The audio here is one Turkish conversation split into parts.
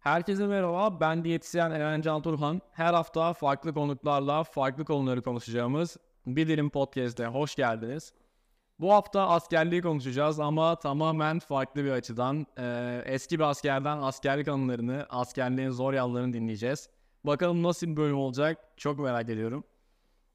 Herkese merhaba, ben diyetisyen Eren Can Turhan. Her hafta farklı konuklarla farklı konuları konuşacağımız Bir Dilim Podcast'e hoş geldiniz. Bu hafta askerliği konuşacağız ama tamamen farklı bir açıdan. Ee, eski bir askerden askerlik anılarını, askerliğin zor yanlarını dinleyeceğiz. Bakalım nasıl bir bölüm olacak çok merak ediyorum.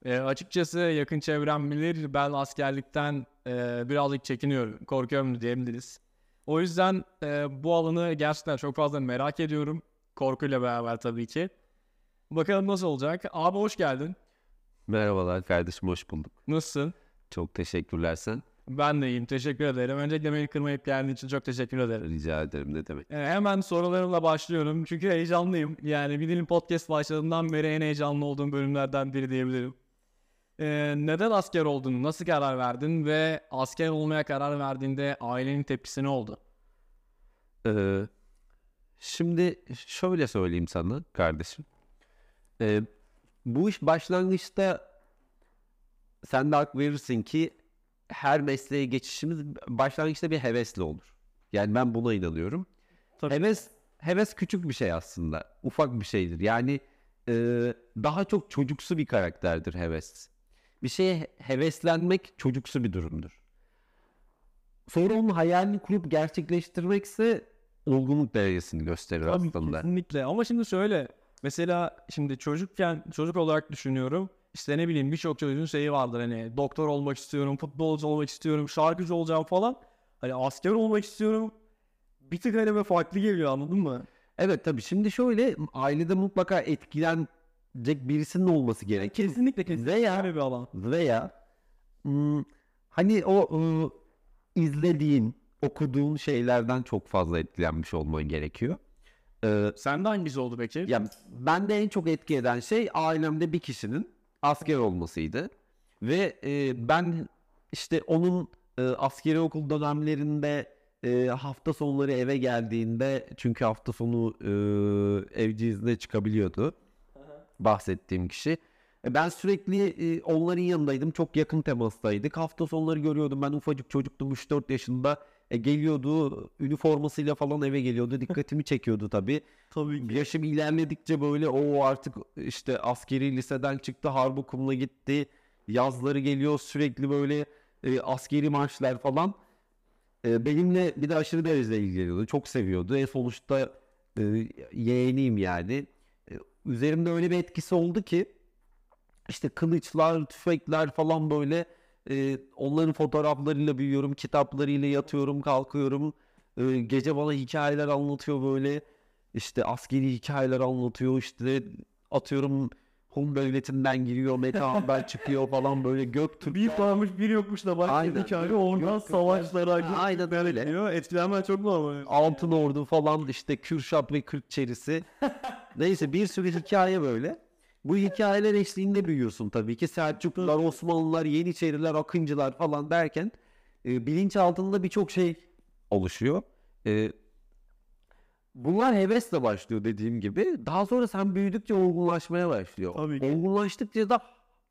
Ee, açıkçası yakın çevrem bilir ben askerlikten e, birazcık çekiniyorum, korkuyorum diyebiliriz. O yüzden e, bu alanı gerçekten çok fazla merak ediyorum. Korkuyla beraber tabii ki. Bakalım nasıl olacak. Abi hoş geldin. Merhabalar kardeşim hoş bulduk. Nasılsın? Çok teşekkürler sen. Ben de iyiyim. Teşekkür ederim. Öncelikle beni kırmayıp geldiğin için çok teşekkür ederim. Rica ederim ne demek. E, hemen sorularımla başlıyorum. Çünkü heyecanlıyım. Yani bir dilim podcast başladığından beri en heyecanlı olduğum bölümlerden biri diyebilirim. E, neden asker oldun? Nasıl karar verdin? Ve asker olmaya karar verdiğinde ailenin tepkisi ne oldu? Ee, şimdi şöyle söyleyeyim sana kardeşim. Ee, bu iş başlangıçta sen de hak verirsin ki her mesleğe geçişimiz başlangıçta bir hevesle olur. Yani ben buna inanıyorum. Tabii. Heves heves küçük bir şey aslında. Ufak bir şeydir. Yani e, daha çok çocuksu bir karakterdir heves. Bir şeye heveslenmek çocuksu bir durumdur. Sonra onun hayalini kurup gerçekleştirmekse olgunluk derecesini gösterir Tabii aslında. kesinlikle. Ama şimdi şöyle. Mesela şimdi çocukken çocuk olarak düşünüyorum. İşte ne bileyim birçok çocuğun şeyi vardır hani doktor olmak istiyorum, futbolcu olmak istiyorum, şarkıcı olacağım falan. Hani asker olmak istiyorum. Bir tık hani farklı geliyor anladın mı? Evet tabii şimdi şöyle ailede mutlaka etkilenecek birisinin olması gerekir. Kesinlikle kesinlikle Veya bir alan. veya hmm, hani o ıı, izlediğin, okuduğun şeylerden çok fazla etkilenmiş olman gerekiyor. Ee, Sende hangisi oldu peki? ya bende en çok etki eden şey ailemde bir kişinin asker olmasıydı. Ve e, ben işte onun e, askeri okul dönemlerinde e, hafta sonları eve geldiğinde çünkü hafta sonu e, evci izne çıkabiliyordu bahsettiğim kişi. E, Ben sürekli e, onların yanındaydım. Çok yakın temastaydık. Hafta sonları görüyordum. Ben ufacık çocuktum 3-4 yaşında. E, geliyordu üniformasıyla falan eve geliyordu. Dikkatimi çekiyordu tabii. Tabii Yaşım ilerledikçe böyle o artık işte askeri liseden çıktı. Harp okuluna gitti. Yazları geliyor sürekli böyle e, askeri marşlar falan. E, benimle bir de aşırı derecede ilgileniyordu. Çok seviyordu. En sonuçta e, yeğeniyim yani. E, üzerimde öyle bir etkisi oldu ki işte kılıçlar, tüfekler falan böyle e, onların fotoğraflarıyla büyüyorum, kitaplarıyla yatıyorum, kalkıyorum. E, gece bana hikayeler anlatıyor böyle. İşte askeri hikayeler anlatıyor işte atıyorum Hun devletinden giriyor, Metehan'dan çıkıyor falan böyle Göktürk. Bir varmış bir yokmuş da Aynen. hikaye oradan savaşlara Aynen öyle. gidiyor. Etkilenmen çok normal. Altın Ordu falan işte Kürşat ve Kırkçerisi. Neyse bir sürü hikaye böyle. Bu hikayeler eşliğinde büyüyorsun tabii ki. Selçuklular, Osmanlılar, Yeniçeriler, Akıncılar falan derken e, bilinç altında birçok şey oluşuyor. E, bunlar hevesle başlıyor dediğim gibi. Daha sonra sen büyüdükçe olgunlaşmaya başlıyor. Tabii ki. Olgunlaştıkça da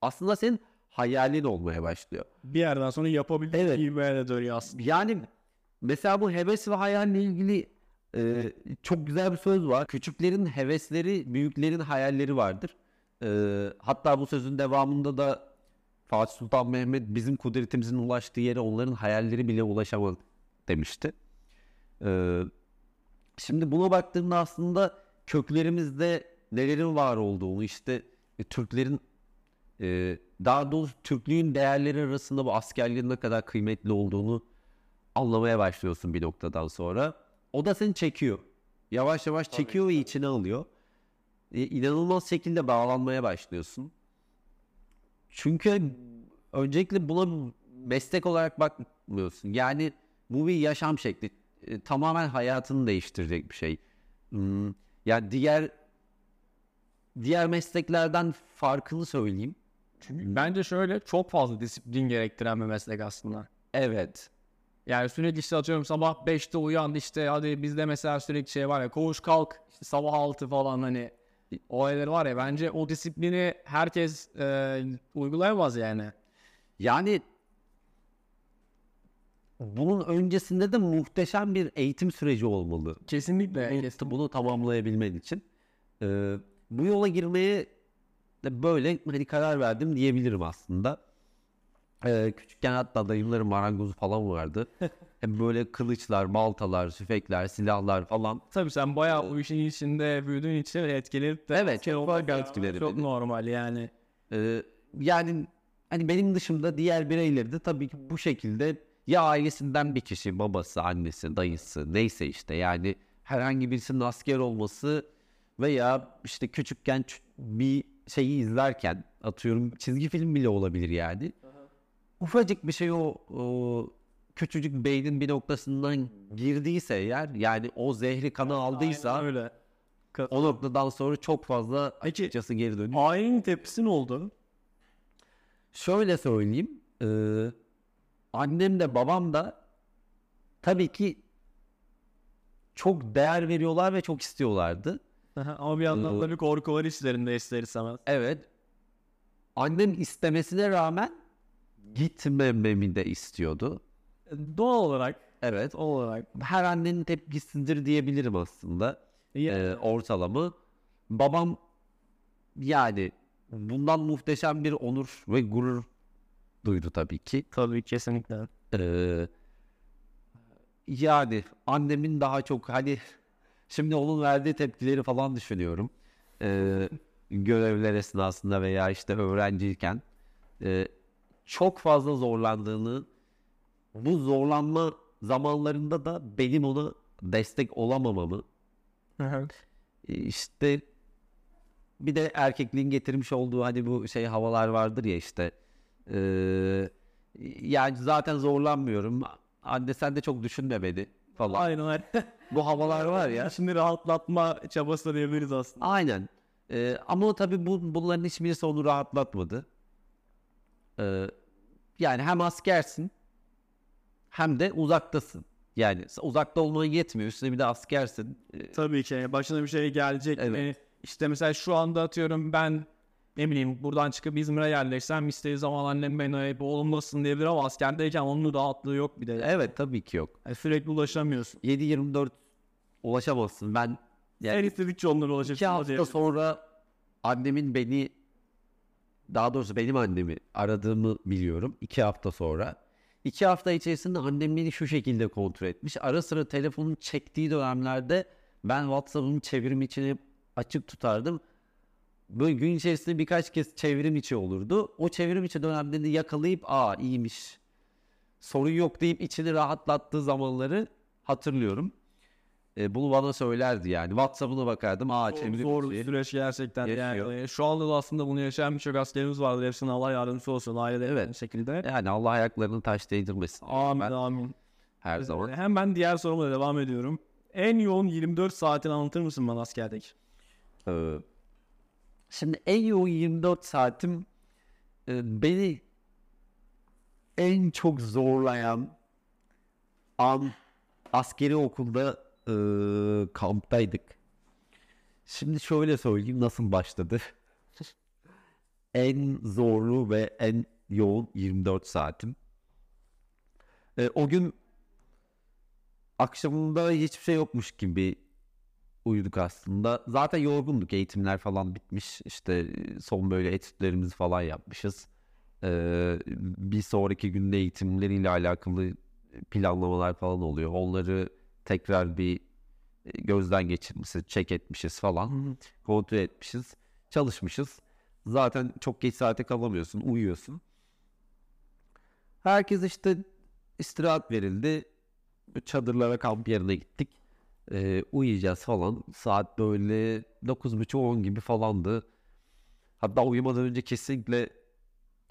aslında senin hayalin olmaya başlıyor. Bir yerden sonra yapabildiğin Evet. gibi dönüyor aslında. Yani mesela bu heves ve hayalle ilgili e, çok güzel bir söz var. Küçüklerin hevesleri, büyüklerin hayalleri vardır. E, hatta bu sözün devamında da Fatih Sultan Mehmet bizim kudretimizin ulaştığı yere onların hayalleri bile ulaşamadı demişti. E, şimdi buna baktığımda aslında köklerimizde nelerin var olduğunu işte e, Türklerin e, daha doğrusu Türklüğün değerleri arasında bu askerliğin ne kadar kıymetli olduğunu anlamaya başlıyorsun bir noktadan sonra. O da seni çekiyor. Yavaş yavaş çekiyor ve içine alıyor. E, inanılmaz şekilde bağlanmaya başlıyorsun. Çünkü öncelikle buna meslek olarak bakmıyorsun. Yani bu bir yaşam şekli. E, tamamen hayatını değiştirecek bir şey. Hmm, yani diğer diğer mesleklerden farkını söyleyeyim. Bence şöyle çok fazla disiplin gerektiren bir meslek aslında. Evet. Yani sürekli işte atıyorum sabah 5'te uyan işte hadi bizde mesela sürekli şey var ya koğuş kalk işte sabah 6 falan hani olayları var ya bence o disiplini herkes e, uygulayamaz yani. Yani bunun öncesinde de muhteşem bir eğitim süreci olmalı. Kesinlikle. Bu- Bunu tamamlayabilmen için. Ee, bu yola girmeye de böyle hani karar verdim diyebilirim aslında. Ee, küçükken hatta dayımların marangozu falan vardı. Böyle kılıçlar, baltalar, tüfekler, silahlar falan. Tabii sen bayağı bu işin içinde büyüdüğün için etkilenip de Evet, çok etkiledi Çok beni. normal yani. Ee, yani hani benim dışımda diğer bireyleri de tabii ki bu şekilde ya ailesinden bir kişi, babası, annesi, dayısı neyse işte yani herhangi birisinin asker olması veya işte küçükken bir şeyi izlerken atıyorum çizgi film bile olabilir yani. Ufacık bir şey o, o küçücük beynin bir noktasından girdiyse eğer yani o zehri kana aldıysa Aynen öyle. o noktadan sonra çok fazla Peki- açıkçası geri dönüyor. Ailenin tepkisi ne oldu? Şöyle söyleyeyim. eee, annem de babam da tabii ki çok değer veriyorlar ve çok istiyorlardı. Ama bir yandan Ee, da bir korku var işlerinde ister istemez. Evet. Annem istemesine rağmen gitmememi de istiyordu. Doğal olarak. Evet. Doğal olarak. Her annenin tepkisidir diyebilirim aslında. Ya- Eee, ortalama. Babam yani bundan muhteşem bir onur ve gurur duydu tabii ki. Tabii kesinlikle. Ee, yani annemin daha çok hani şimdi onun verdiği tepkileri falan düşünüyorum. Ee, görevler esnasında veya işte öğrenciyken Ee, çok fazla zorlandığını bu zorlanma zamanlarında da benim ona destek olamamamı işte bir de erkekliğin getirmiş olduğu hani bu şey havalar vardır ya işte Ee, yani zaten zorlanmıyorum. Anne sen de çok düşünme beni falan. Aynen öyle. bu havalar var ya. Şimdi rahatlatma çabası diyebiliriz aslında. aynen. Ee, ama tabii bu, bunların hiçbirisi onu rahatlatmadı. Ee, yani hem askersin hem de uzaktasın yani uzakta olman yetmiyor üstüne bir de askersin Ee, Tabii ki başına bir şey gelecek. Evet. mi? İşte mesela şu anda atıyorum ben ne bileyim buradan çıkıp İzmir'e yerleşsem istediği zaman annem beni oğlum nasılsın diyebilir ama askerdeyken onun rahatlığı yok bir de. evet tabii ki yok Yani sürekli ulaşamıyorsun. 7-24 ulaşamazsın. Ben yani istedikçe onlara iki ulaşabilirsin. hafta sonra annemin beni daha doğrusu benim annemi aradığımı biliyorum. iki hafta sonra. İki hafta içerisinde annem beni şu şekilde kontrol etmiş. Ara sıra telefonun çektiği dönemlerde ben WhatsApp'ın çevrim içini açık tutardım. Böyle gün içerisinde birkaç kez çevrim içi olurdu. O çevrim içi dönemlerini yakalayıp aa iyiymiş sorun yok deyip içini rahatlattığı zamanları hatırlıyorum. E, bunu bana söylerdi yani. WhatsApp'ına bakardım. Aa Zor, zor bir süreç gerçekten. Yaşıyor. Yani, e, şu anda da aslında bunu yaşayan birçok askerimiz vardır. Hepsine Allah yardımcısı olsun. Ailede Evet. evet. şekilde. Yani Allah ayaklarını taş değdirmesin. Amin Ben amin. her zaman. Ee, Hemen diğer sorumla devam ediyorum. En yoğun 24 saatini anlatır mısın bana askerdeki? Ee, şimdi en yoğun 24 saatim e, beni en çok zorlayan an askeri okulda e, kamptaydık. Şimdi şöyle söyleyeyim nasıl başladı. en zorlu ve en yoğun 24 saatim. E, o gün akşamında hiçbir şey yokmuş gibi uyuduk aslında. Zaten yorgunduk. Eğitimler falan bitmiş. İşte son böyle etütlerimizi falan yapmışız. Ee, bir sonraki günün eğitimleriyle alakalı planlamalar falan oluyor. Onları tekrar bir e, gözden geçirmişiz, check etmişiz falan. Kontrol etmişiz. Çalışmışız. Zaten çok geç saate kalamıyorsun. Uyuyorsun. Herkes işte istirahat verildi. Çadırlara kamp yerine gittik. Ee, uyuyacağız falan. Saat böyle 9.30-10 gibi falandı. Hatta uyumadan önce kesinlikle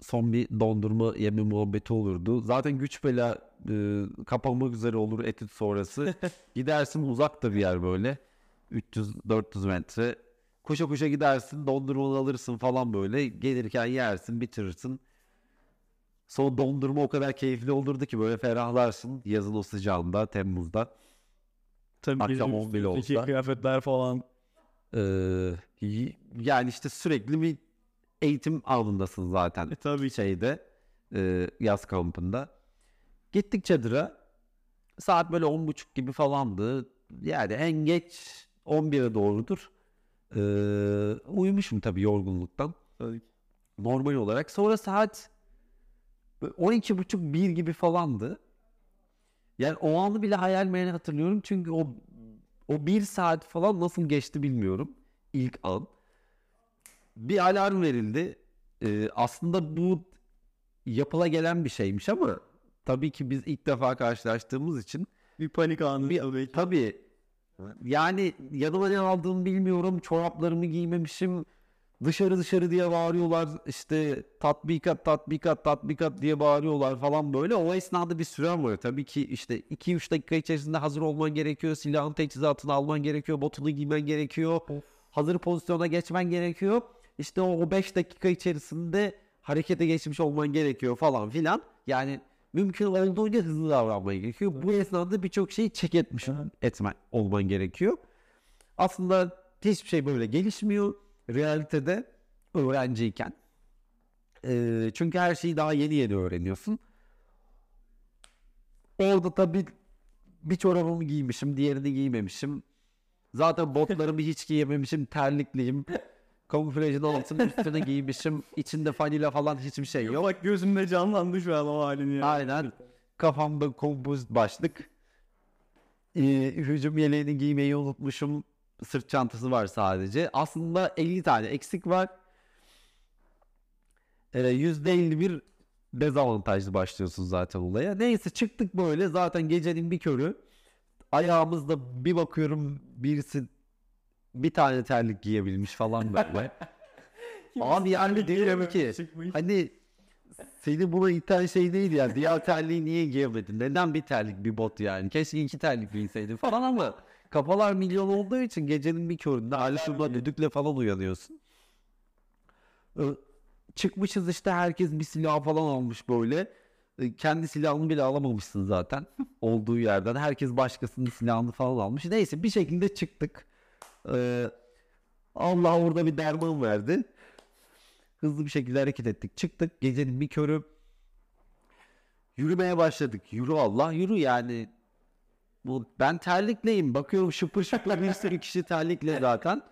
son bir dondurma yeme muhabbeti olurdu. Zaten güç bela e, kapanmak üzere olur etüt sonrası. Gidersin uzakta bir yer böyle. 300-400 metre. Koşa koşa gidersin dondurmanı alırsın falan böyle. Gelirken yersin bitirirsin. Sonra dondurma o kadar keyifli olurdu ki böyle ferahlarsın yazın o sıcağında Temmuz'da. Tabii Akşam gece 11 üstündeki olsa. kıyafetler falan. Ee, yani işte sürekli bir eğitim alındasın zaten E tabii şeyde e, yaz kampında. Gittik çadıra. Saat böyle 10.30 gibi falandı. Yani en geç 11'e doğrudur. Ee, uyumuşum tabii yorgunluktan. Normal olarak. Sonra saat 12.30-1 gibi falandı. Yani o anı bile hayal meyal hatırlıyorum. Çünkü o o bir saat falan nasıl geçti bilmiyorum. İlk an. Bir alarm verildi. Ee, aslında bu yapıla gelen bir şeymiş ama tabii ki biz ilk defa karşılaştığımız için Bir panik anı. bir, tabii yani yanıma ne aldığımı bilmiyorum. Çoraplarımı giymemişim. Dışarı dışarı diye bağırıyorlar. İşte tatbikat tatbikat tatbikat diye bağırıyorlar falan böyle. O esnada bir süren var. Tabii ki işte 2-3 dakika içerisinde hazır olman gerekiyor. Silahın teçhizatını alman gerekiyor. Botunu giymen gerekiyor. Hazır pozisyona geçmen gerekiyor. İşte o 5 dakika içerisinde harekete geçmiş olman gerekiyor falan filan. Yani mümkün olduğunca hızlı davranman gerekiyor. Bu esnada birçok şeyi çek etmiş etmen olman gerekiyor. Aslında hiçbir şey böyle gelişmiyor realitede öğrenciyken. Ee, çünkü her şeyi daha yeni yeni öğreniyorsun. Orada tabii bir çorabımı giymişim, diğerini giymemişim. Zaten botlarımı hiç giyememişim, terlikliyim. Kamuflajın altını üstüne giymişim. İçinde fanila falan hiçbir şey yok. Bak gözümde canlandı şu an o halini ya. Aynen. Kafamda kompozit başlık. Ee, hücum yeleğini giymeyi unutmuşum. Sırt çantası var sadece. Aslında 50 tane eksik var. Ee, %51 dezavantajlı başlıyorsun zaten olaya. Neyse çıktık böyle zaten gecenin bir körü. Ayağımızda bir bakıyorum birisi bir tane terlik giyebilmiş falan böyle. Abi yani diyorum ki hani seni buna iten şey neydi ya? Diğer terliği niye giyemedin? Neden bir terlik bir bot yani? Keşke iki terlik giyseydin falan ama kafalar milyon olduğu için gecenin bir köründe alarmla düdükle falan uyanıyorsun. Ee, Çıkmışız işte herkes bir silah falan almış böyle. Ee, Kendi silahını bile alamamışsın zaten olduğu yerden. Herkes başkasının silahını falan almış. Neyse bir şekilde çıktık. Ee, Allah orada bir derman verdi. Hızlı bir şekilde hareket ettik. Çıktık gecenin bir körü. Yürümeye başladık. Yürü Allah yürü yani. Bu ben terlikleyim. Bakıyorum şıpır şıpır bir sürü kişi terlikle zaten.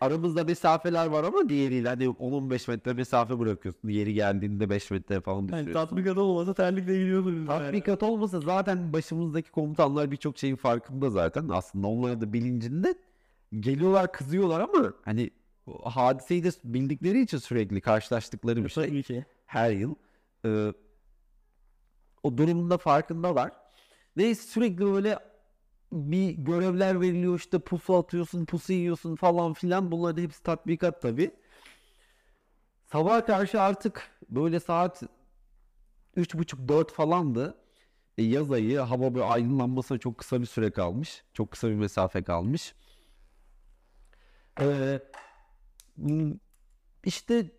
Aramızda mesafeler var ama diğeriyle hani 10-15 metre mesafe bırakıyorsun. Yeri geldiğinde 5 metre falan Yani düşüyorsun. tatbikat olmasa terlikle gidiyordunuz. Tatbikat olmasa zaten başımızdaki komutanlar birçok şeyin farkında zaten. Aslında onların da bilincinde geliyorlar kızıyorlar ama hani hadiseyi de bildikleri için sürekli karşılaştıkları bir şey ki. her yıl. Ee, o durumun da farkındalar. Neyse sürekli böyle bir görevler veriliyor işte pusu atıyorsun, pusu yiyorsun falan filan. Bunların hepsi tatbikat tabii. Sabaha karşı artık böyle saat 3.30-4 falandı. E, yaz ayı hava böyle aydınlanmasına çok kısa bir süre kalmış. Çok kısa bir mesafe kalmış. Ee, işte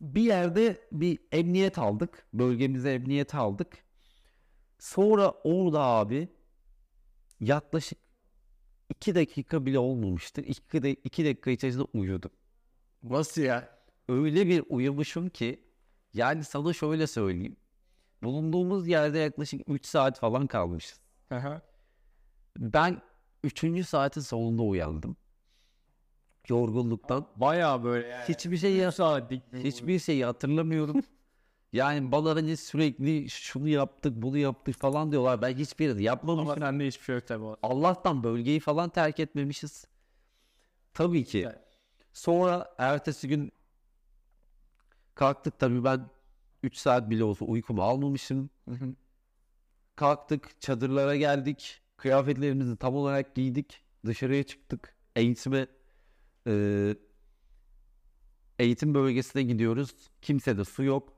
bir yerde bir emniyet aldık. Bölgemize emniyet aldık. Sonra orada abi yaklaşık iki dakika bile olmamıştır. İki, de, iki dakika içerisinde uyudum. Nasıl ya? Öyle bir uyumuşum ki yani sana şöyle söyleyeyim. Bulunduğumuz yerde yaklaşık 3 saat falan kalmışız. Aha. Ben 3. saatin sonunda uyandım. Yorgunluktan. Bayağı böyle yani. Hiçbir şey ya- saatlik. Hiçbir şeyi hatırlamıyorum. yani bana hani sürekli şunu yaptık bunu yaptık falan diyorlar. Ben hiçbirini Ama yapmamışım. sende hiçbir şey yok tabii. Allah'tan bölgeyi falan terk etmemişiz. Tabii ki. Sonra ertesi gün kalktık tabii ben 3 saat bile olsa uykumu almamışım. Hı hı. Kalktık çadırlara geldik. Kıyafetlerimizi tam olarak giydik. Dışarıya çıktık. Eğitime eee, eğitim bölgesine gidiyoruz. Kimsede su yok.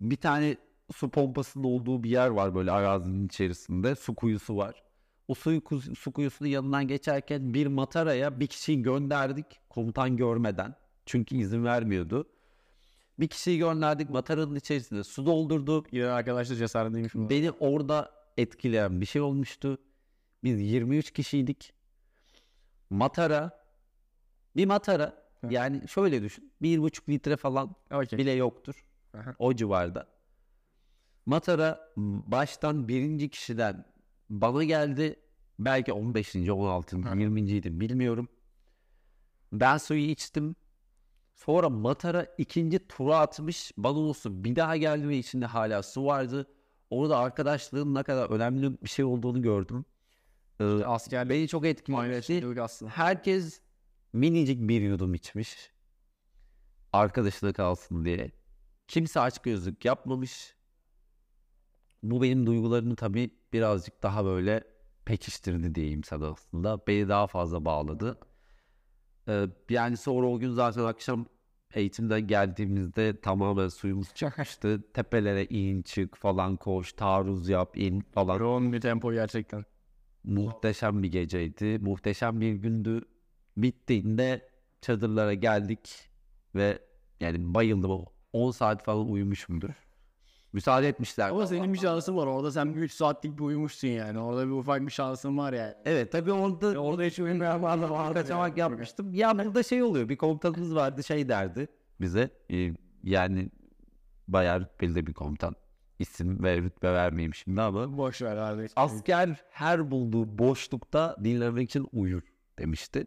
Bir tane su pompasının olduğu bir yer var böyle arazinin içerisinde. Su kuyusu var. O su, ku- su kuyusunun yanından geçerken bir mataraya bir kişiyi gönderdik komutan görmeden. Çünkü izin vermiyordu. Bir kişiyi gönderdik mataranın içerisinde su doldurdu. Yine arkadaş da cesaretliymiş. Beni orada etkileyen bir şey olmuştu. Biz 23 kişiydik. Matara bir matara Hı. yani şöyle düşün. Bir buçuk litre falan Okey. bile yoktur. Aha. O civarda. Matara baştan birinci kişiden bana geldi. Belki 15. 16. Hı. 20. idi bilmiyorum. Ben suyu içtim. Sonra Matara ikinci tura atmış. Bana o su bir daha geldi ve içinde hala su vardı. Orada arkadaşlığın ne kadar önemli bir şey olduğunu gördüm. Ee, Askerlik beni çok etkilemişti. aslında. Herkes minicik bir yudum içmiş. Arkadaşlığı kalsın diye. Kimse aç gözlük yapmamış. Bu benim duygularımı tabii birazcık daha böyle pekiştirdi diyeyim sana aslında. Beni daha fazla bağladı. Ee, yani sonra o gün zaten akşam eğitimden geldiğimizde tamamen suyumuz çıkmıştı. Tepelere in çık falan koş, taarruz yap in falan. Yoğun bir tempo gerçekten. Muhteşem bir geceydi. Muhteşem bir gündü. Bittiğinde çadırlara geldik ve yani bayıldım. O 10 saat falan uyumuşumdur. Müsaade etmişler. Ama senin bir şansın var. Orada sen bir 3 saatlik bir uyumuşsun yani. Orada bir ufak bir şansın var yani. Evet tabii orada Orada hiç uyumayan var vardı. kaçamak yapmıştım. Ya burada şey oluyor. Bir komutanımız vardı şey derdi bize. e, yani bayağı de bir komutan. İsim ve rütbe vermeyeyim şimdi ama. Boş ver abi. Asker her bulduğu boşlukta dinlemek için uyur demişti.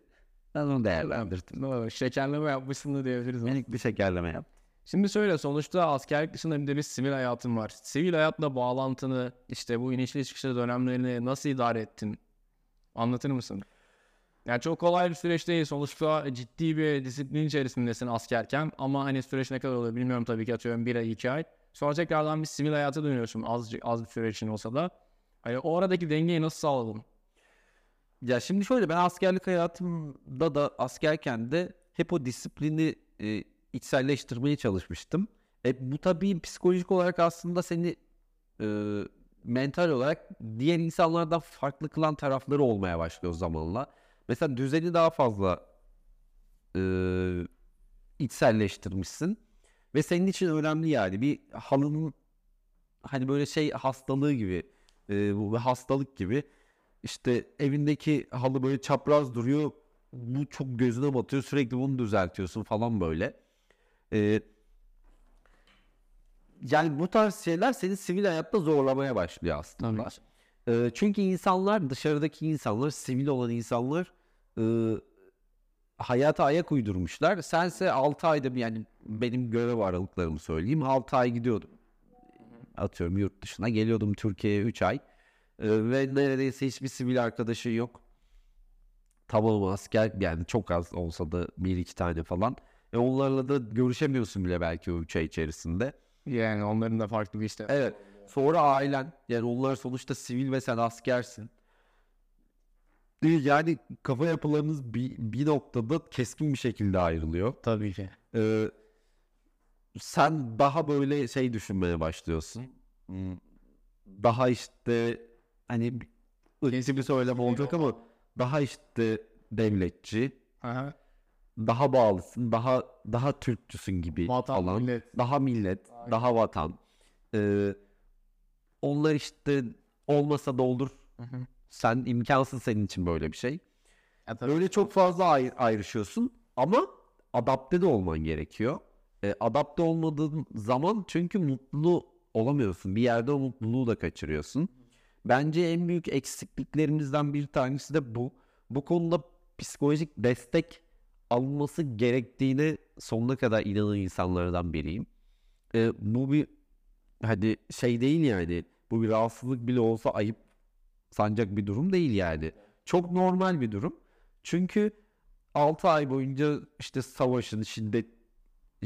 Ben onu değerlendirdim. Doğru. Şekerleme yapmışsın da diyebiliriz. Minik bir şekerleme yap. Şimdi söyle sonuçta askerlik dışında bir de bir sivil hayatın var. Sivil hayatla bağlantını işte bu inişli çıkışlı dönemlerini nasıl idare ettin? Anlatır mısın? Yani çok kolay bir süreç değil. Sonuçta ciddi bir disiplin içerisindesin askerken. Ama hani süreç ne kadar oluyor bilmiyorum tabii ki atıyorum bir ay iki ay. Sonra tekrardan bir sivil hayata dönüyorsun azıcık az bir süre için olsa da. Hani o aradaki dengeyi nasıl sağladın? Ya şimdi şöyle ben askerlik hayatımda da askerken de hep o disiplini e, içselleştirmeye çalışmıştım. E, bu tabii psikolojik olarak aslında seni e, mental olarak diğer insanlardan farklı kılan tarafları olmaya başlıyor zamanla. Mesela düzeni daha fazla e, içselleştirmişsin ve senin için önemli yani. Bir halının hani böyle şey hastalığı gibi e, bu bir hastalık gibi. İşte evindeki halı böyle çapraz duruyor. Bu çok gözüne batıyor. Sürekli bunu düzeltiyorsun falan böyle. E, yani bu tarz şeyler seni sivil hayatta zorlamaya başlıyor aslında. E, çünkü insanlar dışarıdaki insanlar sivil olan insanlar e, hayata ayak uydurmuşlar. Sense 6 ayda bir yani benim görev aralıklarımı söyleyeyim 6 ay gidiyordum. Atıyorum yurt dışına geliyordum Türkiye'ye 3 ay. E, ve neredeyse hiçbir sivil arkadaşı yok. Tamam asker yani çok az olsa da bir iki tane falan. E onlarla da görüşemiyorsun bile belki o 3 ay içerisinde. Yani onların da farklı bir işte. Evet. Sonra ailen yani onlar sonuçta sivil ve sen askersin. Yani kafa yapılarınız bir, bir noktada keskin bir şekilde ayrılıyor. Tabii ki. Ee, sen daha böyle şey düşünmeye başlıyorsun. Hmm, Daha işte hani ırkçı bir söylem olacak ama daha işte devletçi, Aha. daha bağlısın, daha daha Türkçüsün gibi Vatan, falan. millet. Daha millet, daha vatan. Ee, onlar işte olmasa da olur. Hı hı. Sen imkansız senin için böyle bir şey. Ya tabii. Öyle çok fazla ayr- ayrışıyorsun ama adapte de olman gerekiyor. E, adapte olmadığın zaman çünkü mutlu olamıyorsun. Bir yerde o mutluluğu da kaçırıyorsun. Bence en büyük eksikliklerimizden bir tanesi de bu. Bu konuda psikolojik destek alınması gerektiğine sonuna kadar inanan insanlardan biriyim. E, bu bir hadi şey değil yani. Bu bir rahatsızlık bile olsa ayıp sancak bir durum değil yani. Çok normal bir durum. Çünkü 6 ay boyunca işte savaşın şiddet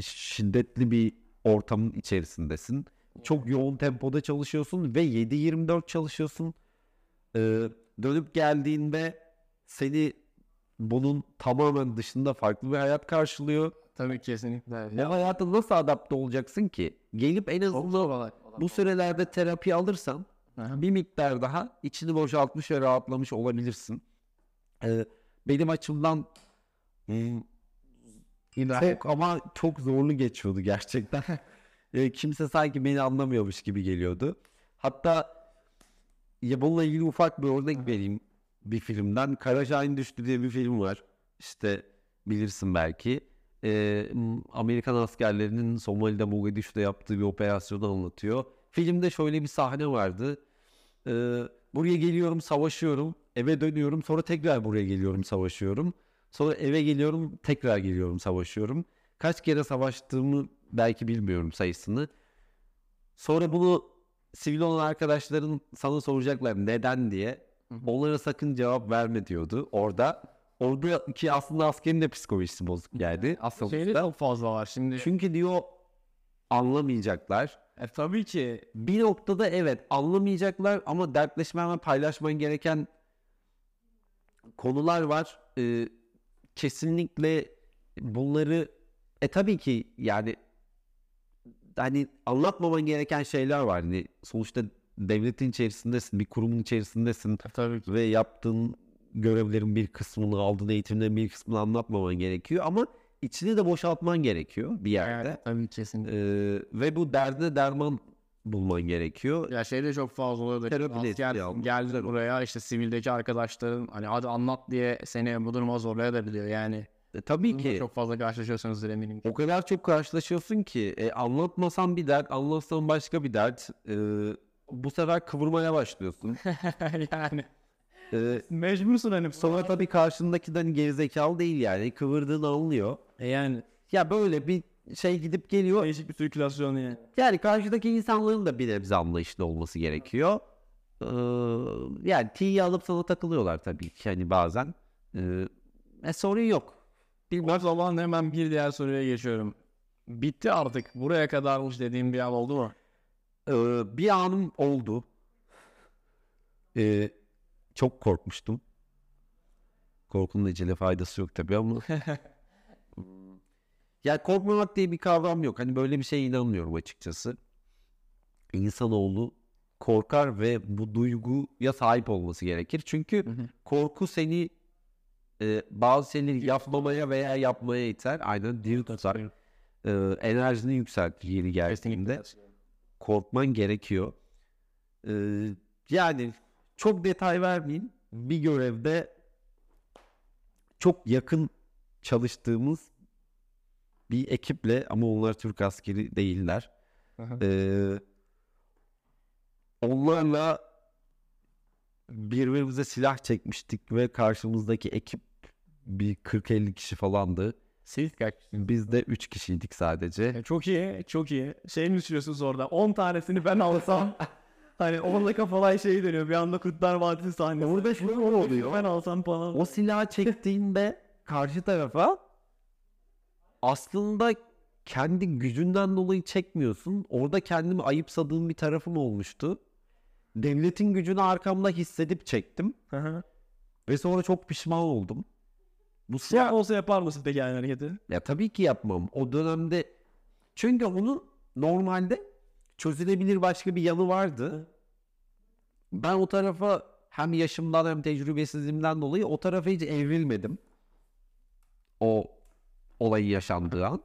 şiddetli bir ortamın içerisindesin. Çok yoğun tempoda çalışıyorsun ve 7-24 çalışıyorsun. Ee, dönüp geldiğinde seni bunun tamamen dışında farklı bir hayat karşılıyor. Tabii kesinlikle. O hayata nasıl adapte olacaksın ki? Gelip en azından bu sürelerde terapi alırsan. Bir miktar daha içini boşaltmış ve rahatlamış olabilirsin. Ee, benim açımdan hmm, çok ama çok zorlu geçiyordu gerçekten. Ee, kimse sanki beni anlamıyormuş gibi geliyordu. Hatta ya bununla ilgili ufak bir örnek vereyim bir filmden. Kara Şahin Düştü diye bir film var. İşte bilirsin belki. Ee, Amerikan askerlerinin Somali'de Mogadishu'da yaptığı bir operasyonu anlatıyor. Filmde şöyle bir sahne vardı. Ee, buraya geliyorum savaşıyorum. Eve dönüyorum sonra tekrar buraya geliyorum savaşıyorum. Sonra eve geliyorum tekrar geliyorum savaşıyorum. Kaç kere savaştığımı belki bilmiyorum sayısını. Sonra bunu sivil olan arkadaşların sana soracaklar neden diye. Onlara sakın cevap verme diyordu orada. Orada ki aslında askerin de psikolojisi bozuk yani. Aslında Şeyde çok fazla var şimdi. çünkü diyor anlamayacaklar. E, tabii ki Bir noktada evet anlamayacaklar ama dertleşmen ve paylaşman gereken konular var. Ee, kesinlikle bunları e tabii ki yani hani anlatmaman gereken şeyler var. Hani sonuçta devletin içerisindesin, bir kurumun içerisindesin e, tabii ki. ve yaptığın görevlerin bir kısmını, aldığın eğitimlerin bir kısmını anlatmaman gerekiyor ama içini de boşaltman gerekiyor bir yerde. Evet, tabii kesinlikle. Ee, ve bu derdine derman bulman gerekiyor. Ya şey de çok fazla oluyor. da Terapi almak. geldiler buraya işte sivildeki arkadaşların hani hadi anlat diye seni bu duruma zorlayabiliyor yani. E, tabii Bununla ki Çok fazla karşılaşıyorsunuzdur eminim. ki. o kadar çok karşılaşıyorsun ki e, anlatmasan bir dert, anlatsan başka bir dert. E, bu sefer kıvırmaya başlıyorsun. yani E, mecbursun hani. sonra tabii karşındaki de hani gerizekalı değil yani. Kıvırdığını anlıyor. E yani Ya böyle bir şey gidip geliyor. değişik bir sirkülasyon yani. Yani karşıdaki insanların da bir nebze anlayışlı olması gerekiyor. Ee, yani T'yi alıp sana takılıyorlar tabii ki hani bazen. Ee, e, sorun yok. O zaman hemen bir diğer soruya geçiyorum. Bitti artık. Buraya kadarmış dediğim bir an oldu mu? Ee, bir anım oldu. Ee, çok korkmuştum. Korkunun ecele faydası yok tabii ama. ya korkmamak diye bir kavram yok. Hani böyle bir şeye inanmıyorum açıkçası. İnsanoğlu korkar ve bu duyguya sahip olması gerekir. Çünkü korku seni e, bazı şeyleri yapmamaya veya yapmaya iter. Aynen diri tutar. E, enerjini yükseltir yeri geldiğinde korkman gerekiyor. Ee, yani çok detay vermeyeyim. Bir görevde çok yakın çalıştığımız bir ekiple ama onlar Türk askeri değiller. Aha. Ee, onlarla birbirimize silah çekmiştik ve karşımızdaki ekip bir 40-50 kişi falandı. Siz kaç? Biz de 3 kişiydik sadece. E, çok iyi, çok iyi. Şey mi düşünüyorsunuz orada? 10 tanesini ben alsam hani orada kafalar şey dönüyor. Bir anda Kurtlar Vadisi sahnesi. Orada şöyle oluyor. Ben alsam falan. O silahı çektiğinde karşı tarafa aslında kendi gücünden dolayı çekmiyorsun. Orada kendimi ayıpsadığım bir tarafım olmuştu. Devletin gücünü arkamda hissedip çektim. Hı hı. Ve sonra çok pişman oldum. Bu silah... olsa yapar mısın peki yani hareketi? Ya tabii ki yapmam. O dönemde çünkü onun normalde çözülebilir başka bir yanı vardı. Ben o tarafa hem yaşımdan hem tecrübesizliğimden dolayı o tarafa hiç evrilmedim. O olayı yaşandığı an.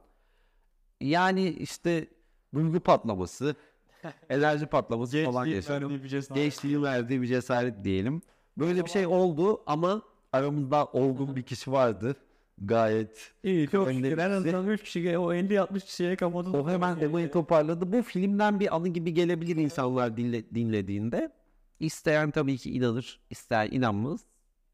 Yani işte duygu patlaması, enerji patlaması falan verdiği bir cesaret. Gençliğin verdiği bir cesaret diyelim. Böyle bir şey oldu ama aramızda olgun bir kişi vardı. Gayet İyi çok şükür. En azından 3 kişi o 50-60 kişiye kapadı. O hemen olayı toparladı. Bu filmden bir anı gibi gelebilir insanlar dinle, dinlediğinde. İsteyen tabii ki inanır, isteyen inanmaz.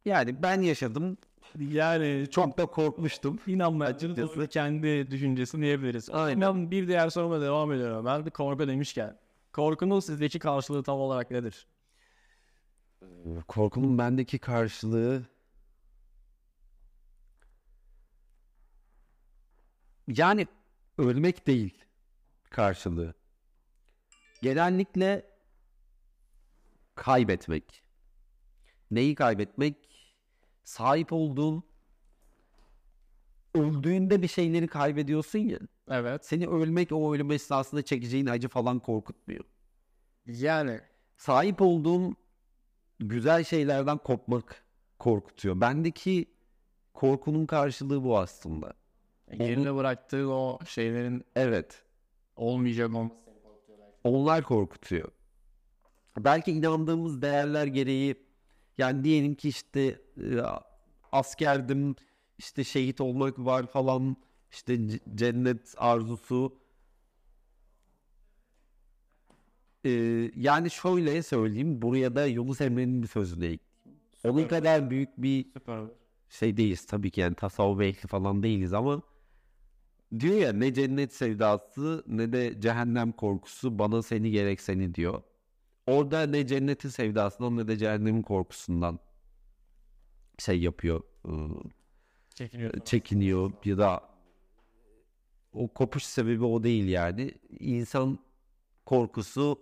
Yani ben yaşadım. Yani çok da korkmuştum. inanmayacağınız da kendi düşüncesi diyebiliriz. Aynen. Ben bir diğer soruma devam ediyorum. Ben bir korku demişken. Korkunun sizdeki karşılığı tam olarak nedir? Korkunun bendeki karşılığı yani ölmek değil karşılığı. Genellikle kaybetmek. Neyi kaybetmek? Sahip olduğun öldüğünde bir şeyleri kaybediyorsun ya. Evet. Seni ölmek o ölüm esnasında çekeceğin acı falan korkutmuyor. Yani Sahip olduğun güzel şeylerden kopmak korkutuyor. Bendeki korkunun karşılığı bu aslında. geride bıraktığı o şeylerin Evet. olmayacak olması. Onlar korkutuyor. Belki inandığımız değerler gereği yani diyelim ki işte e, askerdim işte şehit olmak var falan işte cennet arzusu Ee, yani şöyle söyleyeyim. Buraya da Yunus Emre'nin bir sözünü ekleyeyim. Onun kadar büyük bir Süper. şey değiliz tabii ki yani tasavvuf ehli falan değiliz ama diyor ya ne cennet sevdası ne de cehennem korkusu bana seni gerek seni diyor. Orada ne cennetin sevdasından ne de cehennemin korkusundan şey yapıyor. ıı, Çekiniyor. çekiniyor ya da o kopuş sebebi o değil yani. İnsan korkusu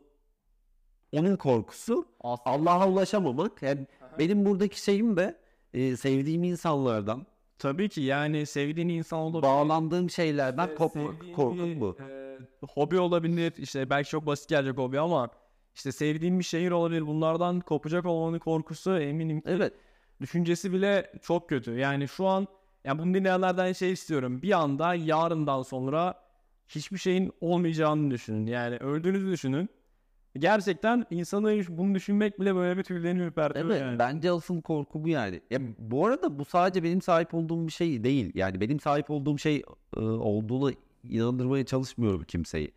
onun korkusu Allah'a ulaşamamak. Yani benim buradaki şeyim de e, sevdiğim insanlardan, tabii ki yani sevdiğin insan olabilir. bağlandığım şeylerden İşte kopmak, bir, bu. e, hobi olabilir. İşte belki çok basit gelecek hobi ama işte sevdiğin bir şehir olabilir. Bunlardan kopacak olmanın korkusu eminim Evet. düşüncesi bile çok kötü. Yani şu an yani bunu dinleyenlerden şey istiyorum. Bir anda yarından sonra hiçbir şeyin olmayacağını düşünün. Yani öldüğünüzü düşünün. Gerçekten insanı bunu düşünmek bile böyle bir tüylerini ürpertiyor Evet, yani. bence asıl korku bu yani. Ya bu arada bu sadece benim sahip olduğum bir şey değil. Yani benim sahip olduğum şey e, olduğuna inandırmaya çalışmıyorum kimseyi.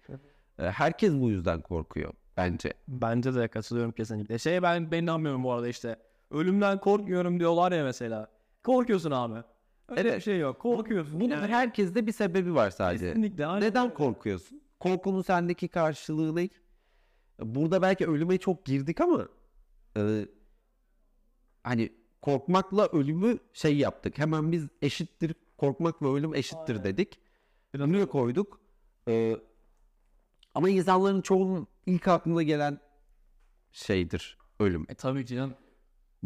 E, herkes bu yüzden korkuyor bence. Bence de katılıyorum kesinlikle. Şey ben ben inanmıyorum bu arada işte. Ölümden korkmuyorum diyorlar ya mesela. Korkuyorsun abi. Öyle bir Evet. şey yok. Korkuyorsun. Bunun yani. herkeste bir sebebi var sadece. Kesinlikle. aynen Neden korkuyorsun? Korkunun sendeki karşılığı ne? Burada belki ölüme çok girdik ama e, hani korkmakla ölümü şey yaptık. Hemen biz eşittir korkmak ve ölüm eşittir Aynen. dedik. Buraya koyduk. E, ama insanların çoğunun ilk aklına gelen şeydir ölüm. E tabii ki canım.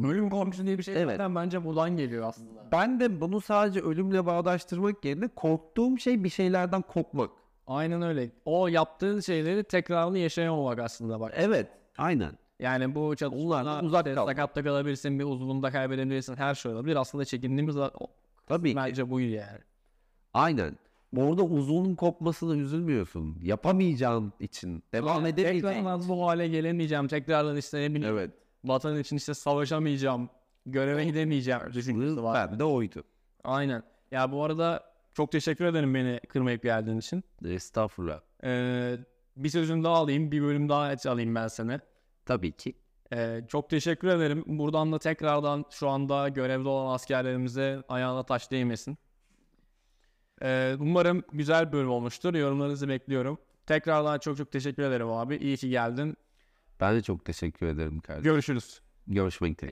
Ölüm korkusu diye bir şey Evet. zaten bence buradan geliyor aslında. Ben de bunu sadece ölümle bağdaştırmak yerine korktuğum şey bir şeylerden korkmak. Aynen öyle. O yaptığın şeyleri tekrarını yaşayamamak aslında bak. Evet. Aynen. Yani bu çatışmadan uzak işte kalmak. sakatta kalabilirsin, bir uzvunda kaybedebilirsin, her şey olabilir. Aslında çekindiğimiz o- Tabii ki. bence bu yani. Aynen. Orada uzunun kopmasına üzülmüyorsun. Yapamayacağın için. Devam edemeyeceğin Tekrardan için. bu hale gelemeyeceğim. Tekrardan işte ne bileyim Evet. vatan için işte savaşamayacağım. Göreve gidemeyeceğim. Düşüncesi var. Ben de oydu. Aynen. Ya bu arada çok teşekkür ederim beni kırmayıp geldiğin için. Estağfurullah. Ee, bir sözünü daha alayım. Bir bölüm daha alayım ben seni. Tabii ki. Ee, çok teşekkür ederim. Buradan da tekrardan şu anda görevde olan askerlerimize ayağına taş değmesin. Ee, umarım güzel bir bölüm olmuştur. Yorumlarınızı bekliyorum. Tekrardan çok çok teşekkür ederim abi. İyi ki geldin. Ben de çok teşekkür ederim kardeşim. Görüşürüz. Görüşmek dileğiyle.